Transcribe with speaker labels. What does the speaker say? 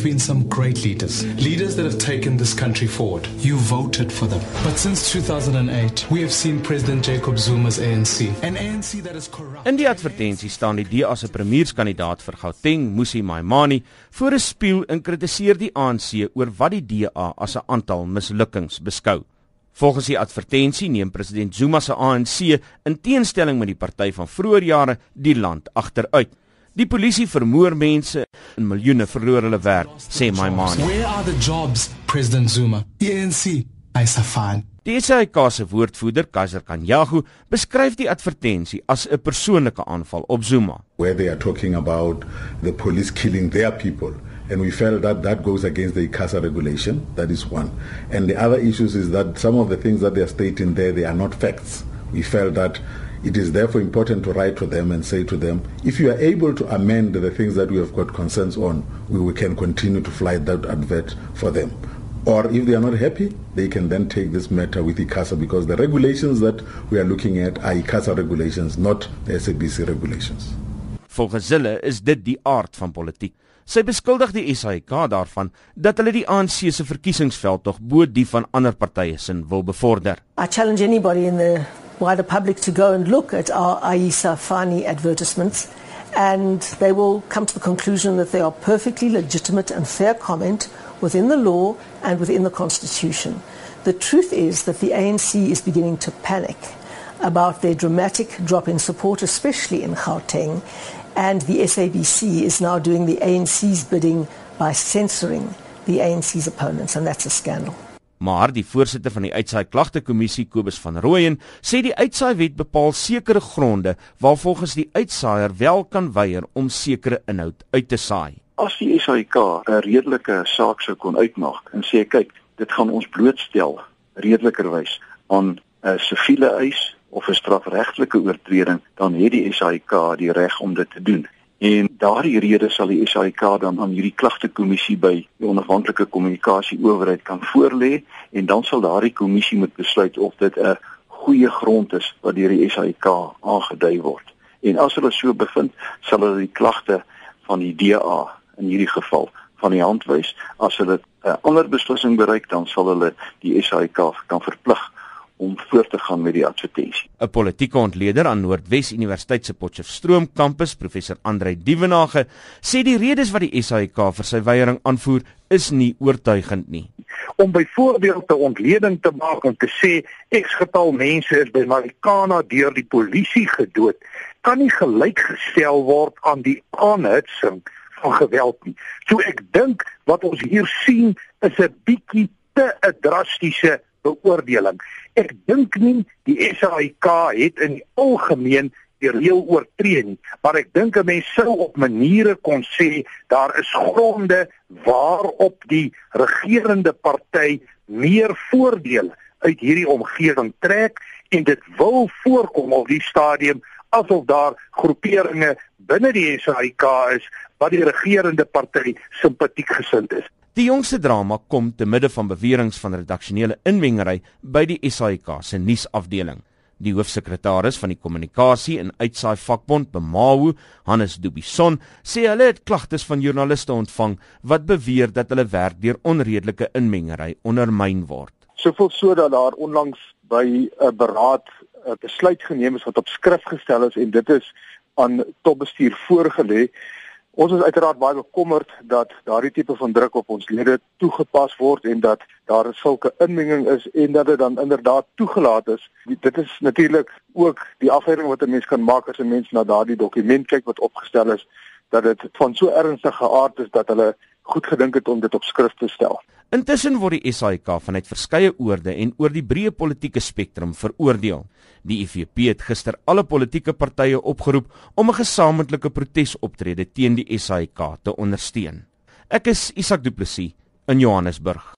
Speaker 1: have been some great leaders, leaders that have taken this country forward. You voted for them. But since 2008, we have seen President Jacob Zuma's ANC, an ANC that is corrupt.
Speaker 2: In die advertensie staan die DA se premierskandidaat vir Gauteng, Musi Maimane, voor 'n spieël en kritiseer die ANC oor wat die DA as 'n aantal mislukkings beskou. Volgens die advertensie neem president Zuma se ANC in teenstelling met die party van vroeë jare die land agteruit. Die polisie vermoor mense en miljoene verloor hulle werk, sê Maimane.
Speaker 1: Where are the jobs, President Zuma? The ANC, Isafan.
Speaker 2: Die SAIK se woordvoerder, Kaiser Kanyagu, beskryf die advertensie as 'n persoonlike aanval op Zuma.
Speaker 3: Where they are talking about the police killing their people and we felt that that goes against the ICASA regulation. That is one. And the other issues is that some of the things that they are stating there, they are not facts. We felt that it is therefore important to write to them and say to them, if you are able to amend the things that we have got concerns on, we, we can continue to fly that advert for them. Or if they are not happy, they can then take this matter with ICASA because the regulations that we are looking at are ICASA regulations, not the SABC regulations.
Speaker 2: Volgens hulle is dit die aard van politiek. Sy beskuldig die SAIK daarvan dat hulle die ANC se verkiesingsveld tog bo die van ander partye sin wil bevorder.
Speaker 4: I challenge anybody in the wider public to go and look at our Aisa Fani advertisements and they will come to the conclusion that they are perfectly legitimate and fair comment within the law and within the constitution. The truth is that the ANC is beginning to panic about their dramatic drop in support, especially in Gauteng, and the SABC is now doing the ANC's bidding by censoring the ANC's opponents, and that's a scandal.
Speaker 2: Maar die voorsitter van die uitsaai klagtekommissie Kobus van Rooyen sê die uitsaaiwet bepaal sekere gronde waar volgens die uitsaaier wel kan weier om sekere inhoud uit te saai.
Speaker 5: As die SAIK 'n redelike saak sou kon uitmaak en sê kyk, dit gaan ons blootstel redelikerwys aan 'n siviele eis of 'n strafregtelike oortreding, dan het die SAIK die reg om dit te doen. En daardie rede sal die SAIK dan aan hierdie klagtekommissie by die onafhanklike kommunikasie owerheid kan voorlê en dan sal daardie kommissie moet besluit of dit 'n goeie grond is wat deur die SAIK aangedui word. En as hulle so bevind, sal hulle die klagte van die DA in hierdie geval van die hand wys. As hulle 'n ander beslissing bereik, dan sal hulle die SAIK kan verplig om voort te gaan met die advertensie.
Speaker 2: 'n Politieke ontleder aan Noordwes Universiteit se Potchefstroom kampus, professor Andrei Dievenage, sê die redes wat die SAIK vir sy weiering aanvoer is nie oortuigend nie.
Speaker 6: Om byvoorbeeld 'n ontleding te maak om te sê X getal mense is by Marikana deur die polisie gedood, kan nie gelykgestel word aan die aanhitsing van geweld nie. So ek dink wat ons hier sien is 'n bietjie te 'n drastiese beoordeling. Ek dink nie die SAIK het in die algemeen die reël oortree nie, maar ek dink 'n mens sou op maniere kon sê daar is gronde waarop die regerende party meer voordele uit hierdie omgewing trek en dit wil voorkom op die stadium asof daar groeperinge binne die SAIK is wat die regerende party simpatiek gesind is.
Speaker 2: Die jongste drama kom te midde van beweringe van redaksionele inmengery by die SAIK se nuusafdeling. Die hoofsekretaris van die kommunikasie en uitsaai vakbond Bemawu, Hannes Dubison, sê hulle het klagtes van joernaliste ontvang wat beweer dat hulle werk deur onredelike inmengery ondermyn word.
Speaker 7: Soveel so dat daar onlangs by 'n beraad 'n besluit geneem is wat op skrif gestel is en dit is aan topbestuur voorgelê Ons is uiteraard baie bekommerd dat daardie tipe van druk op ons lede toegepas word en dat daar 'n sulke inmenging is en dat dit dan inderdaad toegelaat is. Dit is natuurlik ook die afleiding wat 'n mens kan maak as 'n mens na daardie dokument kyk wat opgestel is dat dit van so ernstige aard is dat hulle goed gedink het om dit op skrift te stel.
Speaker 2: Intussen word die SAIK vanuit verskeie oorde en oor die breë politieke spektrum veroordeel. Die IFP het gister alle politieke partye opgeroep om 'n gesamentlike protesoptrede teen die SAIK te ondersteun. Ek is Isak Du Plessis in Johannesburg.